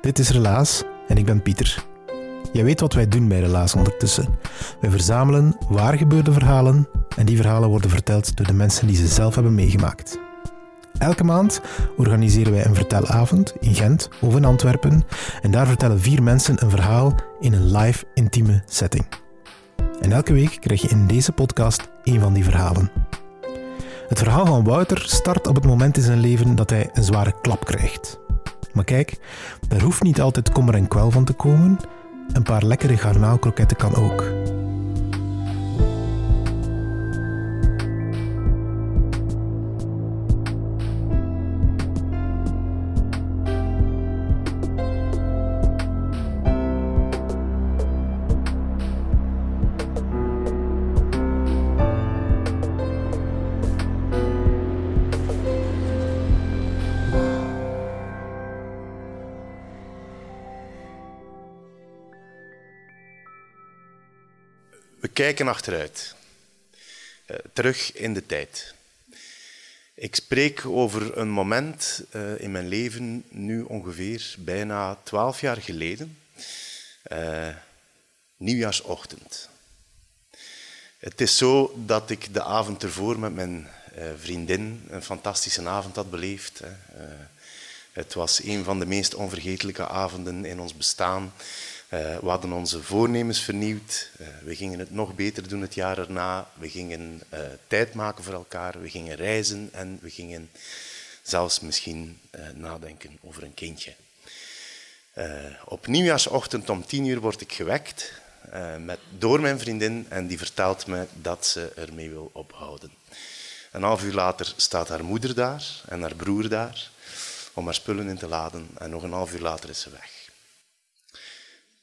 Dit is Relaas en ik ben Pieter. Jij weet wat wij doen bij Relaas ondertussen. Wij verzamelen waar gebeurde verhalen en die verhalen worden verteld door de mensen die ze zelf hebben meegemaakt. Elke maand organiseren wij een vertelavond in Gent of in Antwerpen en daar vertellen vier mensen een verhaal in een live intieme setting. En elke week krijg je in deze podcast één van die verhalen. Het verhaal van Wouter start op het moment in zijn leven dat hij een zware klap krijgt. Maar kijk, daar hoeft niet altijd kommer en kwel van te komen. Een paar lekkere garnaalkroketten kan ook. Kijken achteruit, Eh, terug in de tijd. Ik spreek over een moment eh, in mijn leven, nu ongeveer bijna twaalf jaar geleden, Eh, nieuwjaarsochtend. Het is zo dat ik de avond ervoor met mijn vriendin een fantastische avond had beleefd. hè. Het was een van de meest onvergetelijke avonden in ons bestaan. Eh, we hadden onze voornemens vernieuwd. Eh, we gingen het nog beter doen het jaar erna. We gingen eh, tijd maken voor elkaar. We gingen reizen en we gingen zelfs misschien nadenken over een kindje. Op nieuwjaarsochtend om tien uur word ik gewekt met, door mijn vriendin en die vertelt me dat ze ermee wil ophouden. Een half uur later staat haar moeder daar en haar broer daar om haar spullen in te laden en nog een half uur later is ze weg.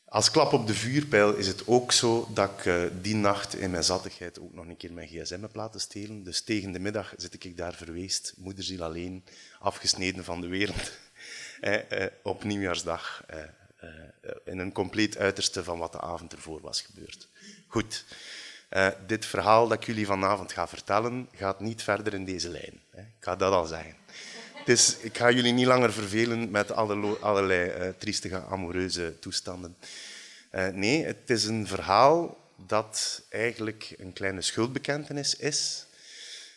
Als klap op de vuurpijl is het ook zo dat ik eh, die nacht in mijn zattigheid ook nog een keer mijn gsm heb laten stelen. Dus tegen de middag zit ik daar verweest, moederziel alleen, afgesneden van de wereld. Eh, op nieuwjaarsdag, eh, in een compleet uiterste van wat de avond ervoor was gebeurd. Goed, dit verhaal dat ik jullie vanavond ga vertellen, gaat niet verder in deze lijn. Ik ga dat al zeggen. Dus ik ga jullie niet langer vervelen met alle, allerlei eh, triestige, amoureuze toestanden. Eh, nee, het is een verhaal dat eigenlijk een kleine schuldbekentenis is,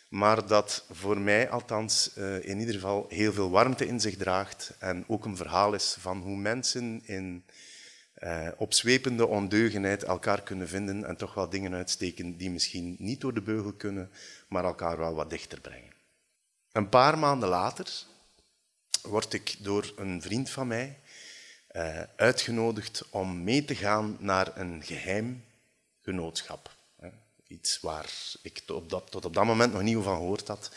maar dat voor mij althans eh, in ieder geval heel veel warmte in zich draagt en ook een verhaal is van hoe mensen in eh, opzwepende ondeugenheid elkaar kunnen vinden en toch wel dingen uitsteken die misschien niet door de beugel kunnen, maar elkaar wel wat dichter brengen. Een paar maanden later word ik door een vriend van mij eh, uitgenodigd om mee te gaan naar een geheim genootschap. Iets waar ik tot op, dat, tot op dat moment nog niet van gehoord had.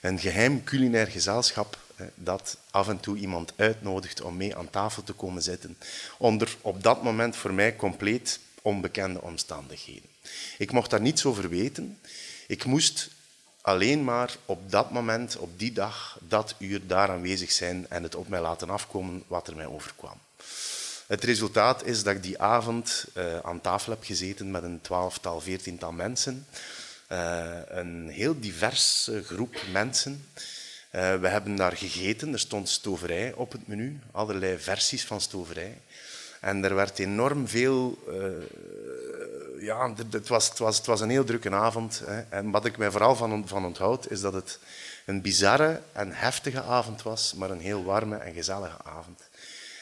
Een geheim culinair gezelschap dat af en toe iemand uitnodigt om mee aan tafel te komen zitten, onder op dat moment voor mij compleet onbekende omstandigheden. Ik mocht daar niets over weten. Ik moest alleen maar op dat moment, op die dag, dat uur daar aanwezig zijn en het op mij laten afkomen wat er mij overkwam. Het resultaat is dat ik die avond eh, aan tafel heb gezeten met een twaalftal, veertiental mensen. Eh, een heel diverse groep mensen. Eh, we hebben daar gegeten, er stond stoverij op het menu, allerlei versies van stoverij. En er werd enorm veel eh, ja, het, was, het, was, het was een heel drukke avond. Hè. En wat ik mij vooral van, van onthoud, is dat het een bizarre en heftige avond was, maar een heel warme en gezellige avond.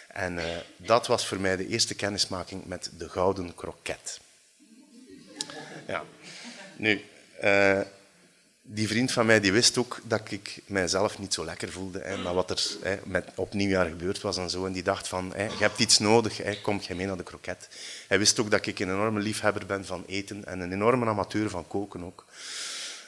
En eh, dat was voor mij de eerste kennismaking met de gouden kroket. Ja. Nu, eh, die vriend van mij die wist ook dat ik mijzelf niet zo lekker voelde. Hè, na wat er hè, met, op nieuwjaar gebeurd was en zo. En die dacht van, hè, je hebt iets nodig, hè, kom je mee naar de kroket. Hij wist ook dat ik een enorme liefhebber ben van eten en een enorme amateur van koken ook.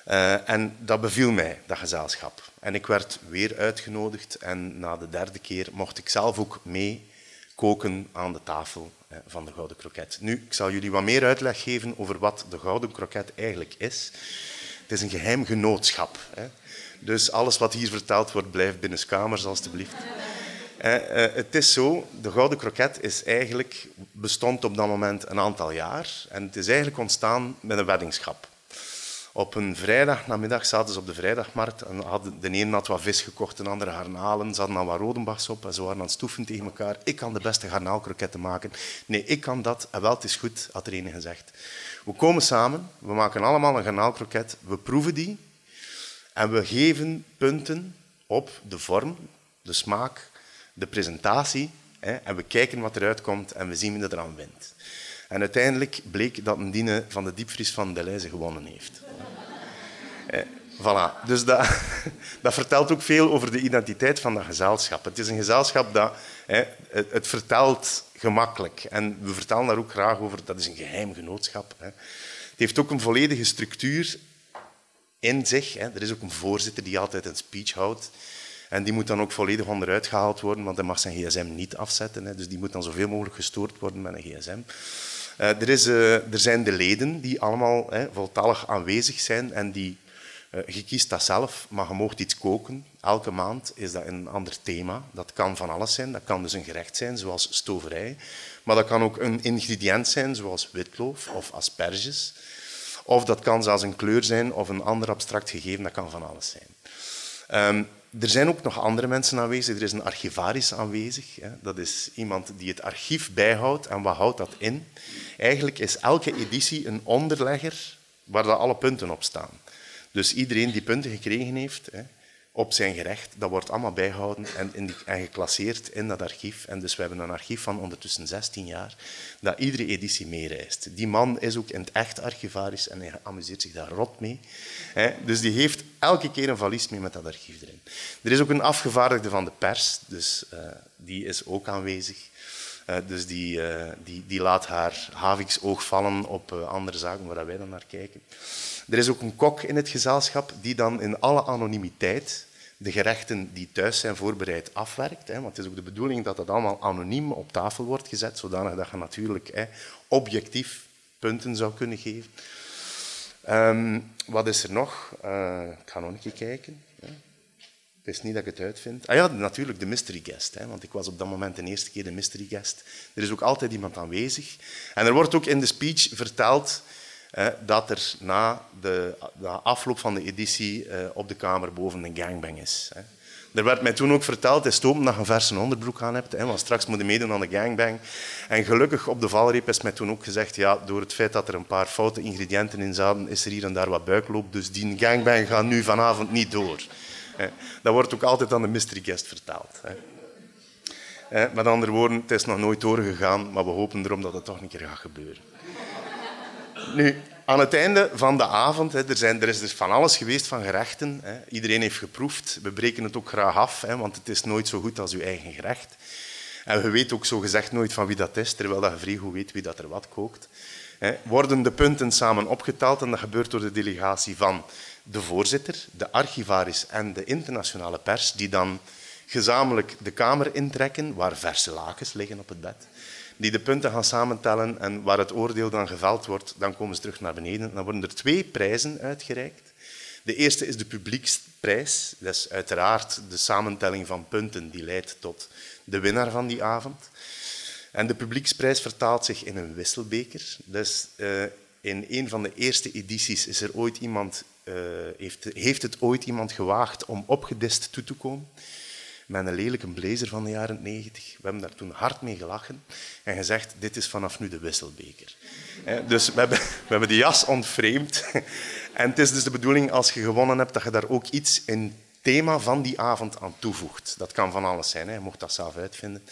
Uh, en dat beviel mij, dat gezelschap. En ik werd weer uitgenodigd en na de derde keer mocht ik zelf ook mee koken aan de tafel van de Gouden Kroket. Nu, ik zal jullie wat meer uitleg geven over wat de Gouden Kroket eigenlijk is. Het is een geheim genootschap. Hè. Dus alles wat hier verteld wordt, blijft binnenskamers, alstublieft. Uh, het is zo, de Gouden Kroket is eigenlijk, bestond op dat moment een aantal jaar. En het is eigenlijk ontstaan met een weddingschap. Op een vrijdag namiddag zaten ze op de vrijdagmarkt en hadden, de ene had wat vis gekocht, de andere garnalen. Ze hadden dan wat rodenbachs op en ze waren aan het stoeven tegen elkaar. Ik kan de beste garnaalkroketten maken. Nee, ik kan dat. En wel, het is goed, had er een gezegd. We komen samen, we maken allemaal een garnaalkroket, we proeven die en we geven punten op de vorm, de smaak, de presentatie hè, en we kijken wat eruit komt en we zien wie er eraan wint. En uiteindelijk bleek dat een van de diepvries van Deleuze gewonnen heeft. Eh, voilà. Dus dat, dat, vertelt ook veel over de identiteit van dat gezelschap. Het is een gezelschap dat het, vertelt gemakkelijk. En we vertellen daar ook graag over, dat is een geheim genootschap. Hè. Het heeft ook een volledige structuur in zich. Hè. Er is ook een voorzitter die altijd een speech houdt. En die moet dan ook volledig onderuit gehaald worden, want hij mag zijn gsm niet afzetten. Hè. Dus die moet dan zoveel mogelijk gestoord worden met een gsm. Uh, er, is, uh, er, zijn de leden die allemaal hè, voltallig aanwezig zijn en die uh, je kiest dat zelf, maar je mag iets koken. Elke maand is dat een ander thema. Dat kan van alles zijn. Dat kan dus een gerecht zijn, zoals stoverij. Maar dat kan ook een ingrediënt zijn, zoals witloof of asperges. Of dat kan zelfs een kleur zijn of een ander abstract gegeven. Dat kan van alles zijn. Um, er zijn ook nog andere mensen aanwezig. Er is een archivaris aanwezig. Dat is iemand die het archief bijhoudt. En wat houdt dat in? Eigenlijk is elke editie een onderlegger waar alle punten op staan. Dus iedereen die punten gekregen heeft op zijn gerecht, dat wordt allemaal bijgehouden en, in en geclasseerd in dat archief. En dus we hebben een archief van ondertussen 16 jaar, dat iedere editie meereist. Die man is ook in het echt archivaris en hij amuseert zich daar rot mee. Dus die heeft elke keer een valies mee met dat archief erin. Er is ook een afgevaardigde van de pers, dus uh, die is ook aanwezig. Uh, dus die, uh, die, die laat haar haviksoog vallen op andere zaken waar wij dan naar kijken. Er is ook een kok in het gezelschap die dan in alle anonimiteit de gerechten die thuis zijn voorbereid afwerkt. Hè, want het is ook de bedoeling dat dat allemaal anoniem op tafel wordt gezet, zodanig dat je natuurlijk hè, objectief punten zou kunnen geven. Um, wat is er nog? Ik ga nog een keer kijken. Het is niet dat ik het uitvind. Ah ja, natuurlijk de mystery guest. Hè, want ik was op dat moment de eerste keer de mystery guest. Er is ook altijd iemand aanwezig. En er wordt ook in de speech verteld dat er na de, de, afloop van de editie eh, op de kamer boven een gangbang is. Hè. Er werd mij toen ook verteld, is stoom dat je een verse onderbroek aan hebt, hè, want straks moet je meedoen aan de gangbang. En gelukkig op de valreep is mij toen ook gezegd, ja, door het feit dat er een paar foute ingrediënten in zaten, is er hier en daar wat buikloop, dus die gangbang gaat nu vanavond niet door. Dat wordt ook altijd aan de mystery guest verteld. Met andere woorden, het is nog nooit doorgegaan, maar we hopen erom dat het toch een keer gaat gebeuren. Nu, aan het einde van de avond, er, zijn, er is dus van alles geweest van gerechten. Iedereen heeft geproefd. We breken het ook graag af, want het is nooit zo goed als uw eigen gerecht. En we weten ook zo gezegd nooit van wie dat is, terwijl dat je vrij goed weet wie dat er wat kookt. Worden de punten samen opgeteld en dat gebeurt door de delegatie van de voorzitter, de archivaris en de internationale pers, die dan gezamenlijk de kamer intrekken, waar verse lakens liggen op het bed die de punten gaan samentellen en waar het oordeel dan geveld wordt, dan komen ze terug naar beneden. Dan worden er twee prijzen uitgereikt. De eerste is de publieksprijs. Dat is uiteraard de samentelling van punten die leidt tot de winnaar van die avond. En de publieksprijs vertaalt zich in een wisselbeker. Dus uh, in een van de eerste edities is er ooit iemand, uh, heeft, heeft het ooit iemand gewaagd om opgedist toe te komen met een lelijke blazer van de jaren 90. We hebben daar toen hard mee gelachen en gezegd, dit is vanaf nu de wisselbeker. Dus we hebben, we hebben die jas ontvreemd. En het is dus de bedoeling, als je gewonnen hebt, dat je daar ook iets in thema van die avond aan toevoegt. Dat kan van alles zijn, hè. je mocht dat zelf uitvinden.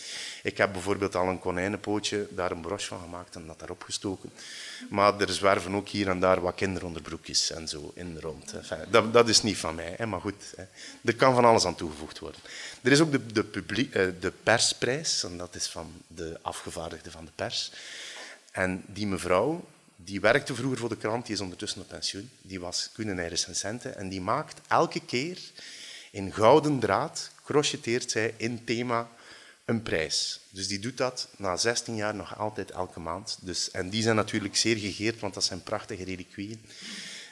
Ik heb bijvoorbeeld al een konijnenpootje daar een broche van gemaakt en dat daarop gestoken. Maar er zwerven ook hier en daar wat kinderonderbroekjes en zo in rond. dat, dat, is niet van mij, hè. maar goed. Hè. Er kan van alles aan toegevoegd worden. Er is ook de, de, eh, de persprijs, en dat is van de afgevaardigde van de pers. En die mevrouw, die werkte vroeger voor de krant, die is ondertussen op pensioen. Die was culinaire recensente en die maakt elke keer in gouden draad, crocheteert zij in thema een prijs. Dus die doet dat na 16 jaar nog altijd elke maand. Dus, en die zijn natuurlijk zeer gegeerd, want dat zijn prachtige reliquieën.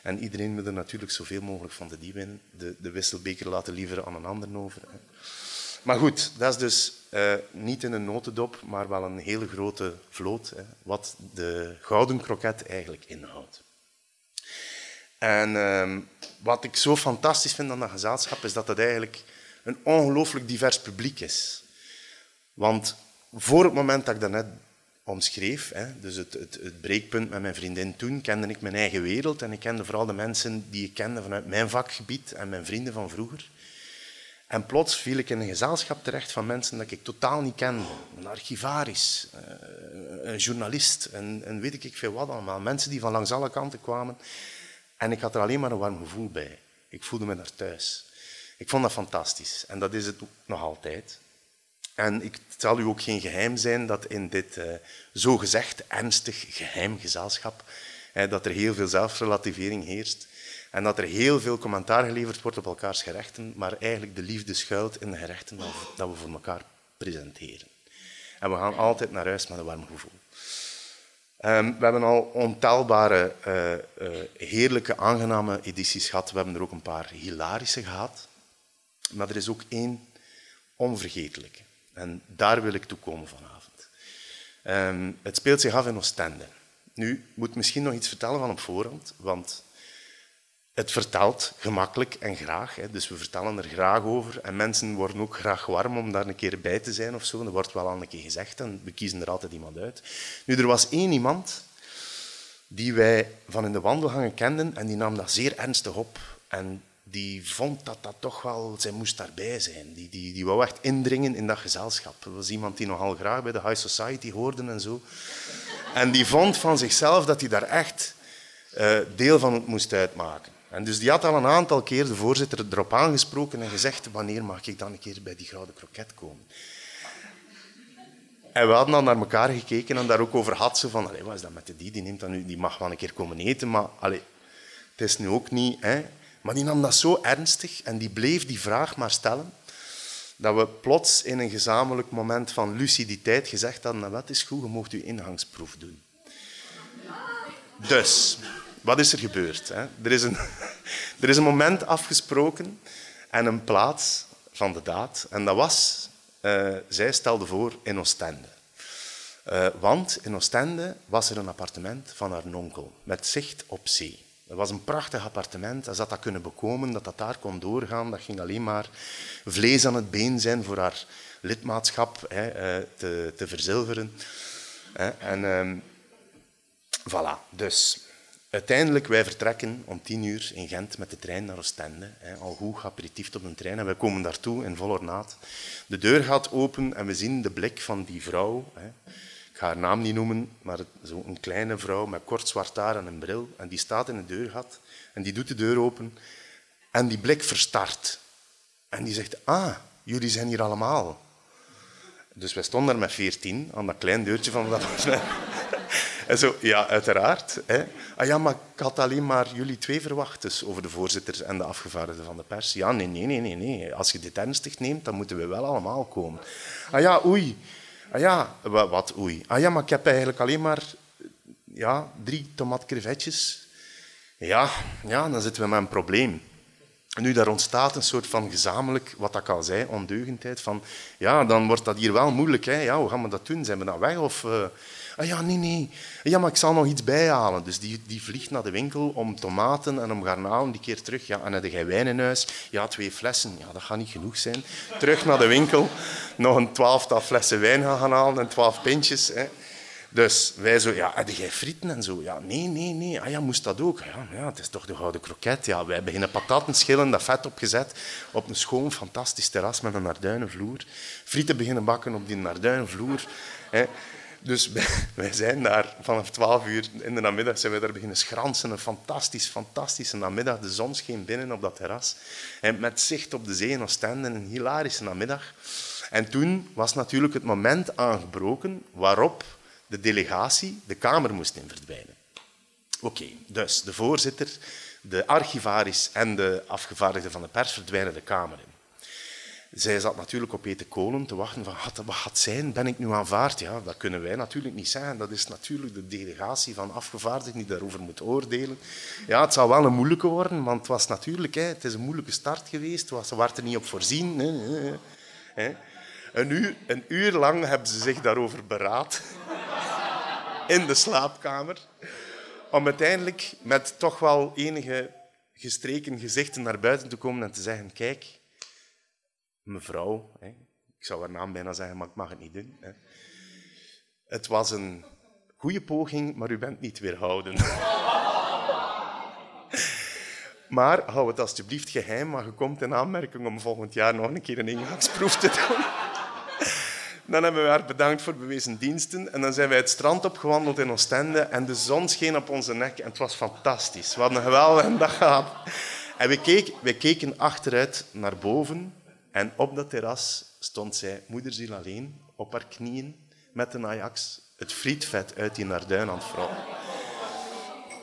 En iedereen wil er natuurlijk zoveel mogelijk van de die winnen. De, de wisselbeker laten liever aan een ander over. Maar goed, dat is dus uh, niet in een notendop, maar wel een hele grote vloot, hè, wat de gouden kroket eigenlijk inhoudt. En uh, wat ik zo fantastisch vind aan dat gezelschap, is dat het eigenlijk een ongelooflijk divers publiek is. Want voor het moment dat ik dat net omschreef, hè, dus het, het, het, breekpunt met mijn vriendin toen, kende ik mijn eigen wereld en ik kende vooral de mensen die ik kende vanuit mijn vakgebied en mijn vrienden van vroeger. En plots viel ik in een gezelschap terecht van mensen dat ik totaal niet kende. Een archivaris, eh, een journalist en, weet ik veel wat allemaal. Mensen die van langs alle kanten kwamen. En ik had er alleen maar een warm gevoel bij. Ik voelde me daar thuis. Ik vond dat fantastisch. En dat is het nog altijd. En ik zal u ook geen geheim zijn dat in dit uh, zogezegd ernstig geheim gezelschap, dat er heel veel zelfrelativering heerst. En dat er heel veel commentaar geleverd wordt op elkaars gerechten, maar eigenlijk de liefde schuilt in de gerechten dat we voor elkaar presenteren. En we gaan altijd naar huis met een warm gevoel. Um, we hebben al ontelbare, uh, uh, heerlijke, aangename edities gehad. We hebben er ook een paar hilarische gehad. Maar er is ook één onvergetelijke. En daar wil ik toe komen vanavond. Um, het speelt zich af in Oostende. Nu, ik moet misschien nog iets vertellen van op voorhand, want het vertelt gemakkelijk en graag. Hè. Dus we vertellen er graag over. En mensen worden ook graag warm om daar een keer bij te zijn of zo. Dat wordt wel al een keer gezegd en we kiezen er altijd iemand uit. Nu, er was één iemand die wij van in de wandelgangen kenden en die nam dat zeer ernstig op. En die vond dat dat toch wel, zij moest daarbij zijn. Die, die, die wou echt indringen in dat gezelschap. Dat was iemand die nogal graag bij de high society hoorde en zo. En die vond van zichzelf dat hij daar echt uh, deel van moest uitmaken. En dus die had al een aantal keer de voorzitter erop aangesproken en gezegd wanneer mag ik dan een keer bij die gouden kroket komen. En we hadden dan naar elkaar gekeken en daar ook over had ze van, wat is dat met die, die, neemt dan nu, die mag wel een keer komen eten, maar het is nu ook niet... Hè. Maar die nam dat zo ernstig en die bleef die vraag maar stellen, dat we plots in een gezamenlijk moment van luciditeit gezegd hadden, nou, wat is goed, je mocht uw ingangsproef doen. Dus, wat is er gebeurd? Hè? Er, is een, er is een moment afgesproken en een plaats van de daad. En dat was, uh, zij stelde voor in Oostende. Uh, want in Oostende was er een appartement van haar onkel met zicht op zee. Dat was een prachtig appartement. Als dat dat kunnen bekomen, dat dat daar kon doorgaan, dat ging alleen maar vlees aan het been zijn voor haar lidmaatschap hè, uh, te, verzilveren. En uh, voilà, dus Uiteindelijk, wij vertrekken om tien uur in Gent met de trein naar Oostende. Al goed aperitief op een trein en wij komen daartoe in vol ornaat. De deur gaat open en we zien de blik van die vrouw. Ik ga haar naam niet noemen, maar zo'n kleine vrouw met kort zwart haar en een bril. En die staat in de deurgat en die doet de deur open en die blik verstart. En die zegt, ah, jullie zijn hier allemaal. Dus wij stonden daar met veertien aan dat klein deurtje van dat ja, uiteraard. Hè. Ah ja, maar ik had alleen maar jullie twee verwacht, dus over de voorzitter en de afgevaardigde van de pers. Ja, nee, nee, nee, nee, nee. Als je dit ernstig neemt, dan moeten we wel allemaal komen. Ah ja, oei. Ah ja, wat oei? Ah ja, maar ik heb eigenlijk alleen maar ja, drie tomatkrevetjes. Ja, ja, dan zitten we met een probleem. Nu, daar ontstaat een soort van gezamenlijk, wat ik al zei, ondeugendheid. Van, ja, dan wordt dat hier wel moeilijk. Hè? Ja, hoe gaan we dat doen? Zijn we dan weg? Of, uh, Ah ja, nee, nee. Ja, maar ik zal nog iets bijhalen. Dus die, die vliegt naar de winkel om tomaten en om garnalen. Die keer terug. Ja, en heb jij wijn in huis? Ja, twee flessen. Ja, dat gaat niet genoeg zijn. Terug naar de winkel. Nog een twaalftal flessen wijn gaan halen en twaalf pintjes. Hè. Dus wij zo, ja, heb jij frieten en zo? Ja, nee, nee, nee. Ah ja, moest dat ook? Ja, ja het is toch de gouden kroket. Ja, wij beginnen pataten schillen, dat vet opgezet op een schoon, fantastisch terras met een narduinenvloer. Frieten beginnen bakken op die narduinenvloer. Hè. Dus wij zijn daar vanaf 12 uur in de namiddag zijn we daar beginnen schransen. Een fantastisch, fantastische namiddag. De zon scheen binnen op dat terras. En met zicht op de zee in Oostende. Een hilarische namiddag. En toen was natuurlijk het moment aangebroken waarop de delegatie de Kamer moest in verdwijnen. Oké, dus de voorzitter, de archivaris en de afgevaardigde van de pers verdwijnen de Kamer in. Zij zat natuurlijk op eten kolen te wachten van wat gaat zijn, ben ik nu aanvaard? Ja, dat kunnen wij natuurlijk niet zeggen. Dat is natuurlijk de delegatie van afgevaardigden die daarover moet oordelen. Ja, het zal wel een moeilijke worden, want het was natuurlijk, hè, het is een moeilijke start geweest. Ze waren er niet op voorzien. Hè. Een, uur, een uur lang hebben ze zich daarover beraad in de slaapkamer. Om uiteindelijk met toch wel enige gestreken gezichten naar buiten te komen en te zeggen: Kijk, mevrouw, hè, ik zou haar naam bijna zeggen, maar ik mag het niet doen. Hè. Het was een goede poging, maar u bent niet weerhouden. maar hou het alsjeblieft geheim, maar je komt in aanmerking om volgend jaar nog een keer een ingangsproef te doen. Dan hebben we haar bedankt voor bewezen diensten. En dan zijn wij het strand opgewandeld in Oostende. En de zon scheen op onze nek. En het was fantastisch. We hadden een geweldige dag gehad. En we, keken, we keken achteruit naar boven. En op dat terras stond zij, moederziel alleen, op haar knieën met een Ajax. Het frietvet uit die Narduin aan het.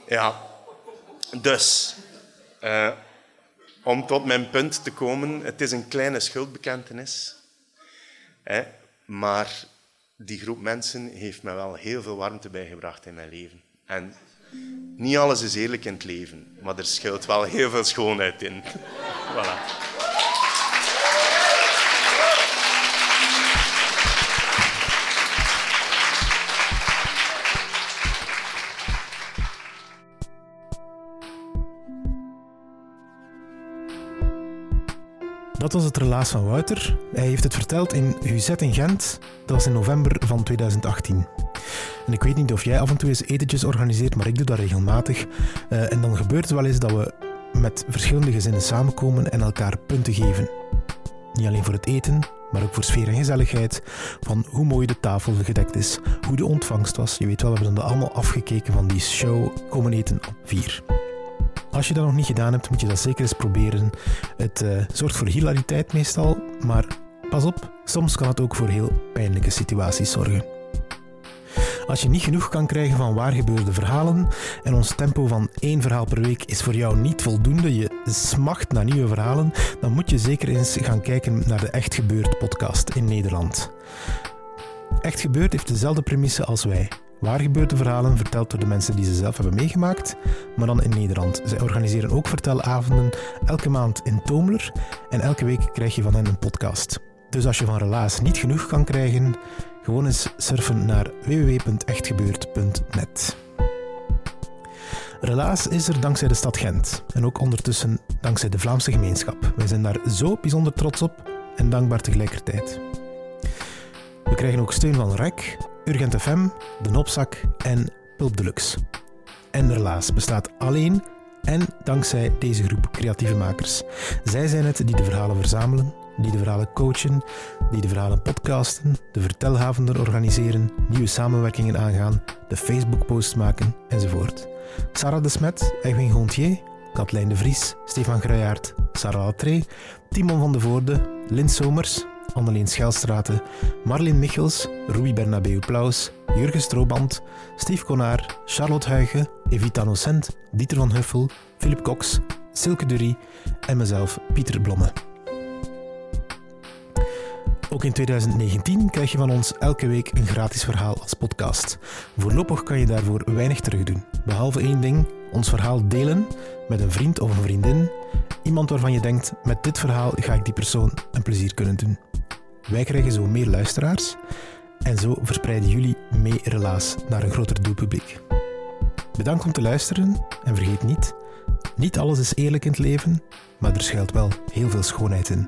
Ja, dus... Uh, om tot mijn punt te komen, het is een kleine schuldbekentenis. Hè? Maar die groep mensen heeft me wel heel veel warmte bijgebracht in mijn leven. En niet alles is eerlijk in het leven, maar er schuilt wel heel veel schoonheid in. voilà. Dat was het relaas van Wouter. Hij heeft het verteld in Huzet in Gent. Dat was in november van 2018. En ik weet niet of jij af en toe eens etentjes organiseert, maar ik doe dat regelmatig. Uh, en dan gebeurt het wel eens dat we met verschillende gezinnen samenkomen en elkaar punten geven. Niet alleen voor het eten, maar ook voor sfeer en gezelligheid. Van hoe mooi de tafel gedekt is, hoe de ontvangst was. Je weet wel, we hebben dan allemaal afgekeken van die show. Komen eten op vier. Als je dat nog niet gedaan hebt, moet je dat zeker eens proberen. Het uh, zorgt voor hilariteit meestal, maar pas op, soms kan het ook voor heel pijnlijke situaties zorgen. Als je niet genoeg kan krijgen van waar gebeurde verhalen en ons tempo van één verhaal per week is voor jou niet voldoende, je smacht naar nieuwe verhalen, dan moet je zeker eens gaan kijken naar de Echt Gebeurd podcast in Nederland. Echt Gebeurd heeft dezelfde premisse als wij. Waar gebeurde verhalen verteld door de mensen die ze zelf hebben meegemaakt, maar dan in Nederland. Zij organiseren ook vertelavonden elke maand in Toomler en elke week krijg je van hen een podcast. Dus als je van Relaas niet genoeg kan krijgen, gewoon eens surfen naar www.echtgebeurd.net. Relaas is er dankzij de stad Gent en ook ondertussen dankzij de Vlaamse gemeenschap. Wij zijn daar zo bijzonder trots op en dankbaar tegelijkertijd. We krijgen ook steun van REC, Urgent FM, De Nopzak en Pulp Deluxe. En Relaas bestaat alleen en dankzij deze groep creatieve makers. Zij zijn het die de verhalen verzamelen, die de verhalen coachen, die de verhalen podcasten, de vertelhavenden organiseren, nieuwe samenwerkingen aangaan, de Facebook-posts maken enzovoort. Sarah de Smet, Edwin Gontier, Katlijn de Vries, Stefan Gruijaert, Sarah Latré, Timon van de Voorde, Lin Somers, Anneleen Schelstraten, Marlin Michels, Rui Bernabeu Plaus, Jurgen Strooband, Steve Konaar, Charlotte Huigen, Evita Nocent, Dieter van Huffel, Philip Cox, Silke Durie en mezelf, Pieter Blomme. Ook in 2019 krijg je van ons elke week een gratis verhaal als podcast. Voorlopig kan je daarvoor weinig terug doen, behalve één ding: ons verhaal delen met een vriend of een vriendin. Iemand waarvan je denkt: met dit verhaal ga ik die persoon een plezier kunnen doen. Wij krijgen zo meer luisteraars en zo verspreiden jullie mee relaas naar een groter doelpubliek. Bedankt om te luisteren en vergeet niet: niet alles is eerlijk in het leven, maar er schuilt wel heel veel schoonheid in.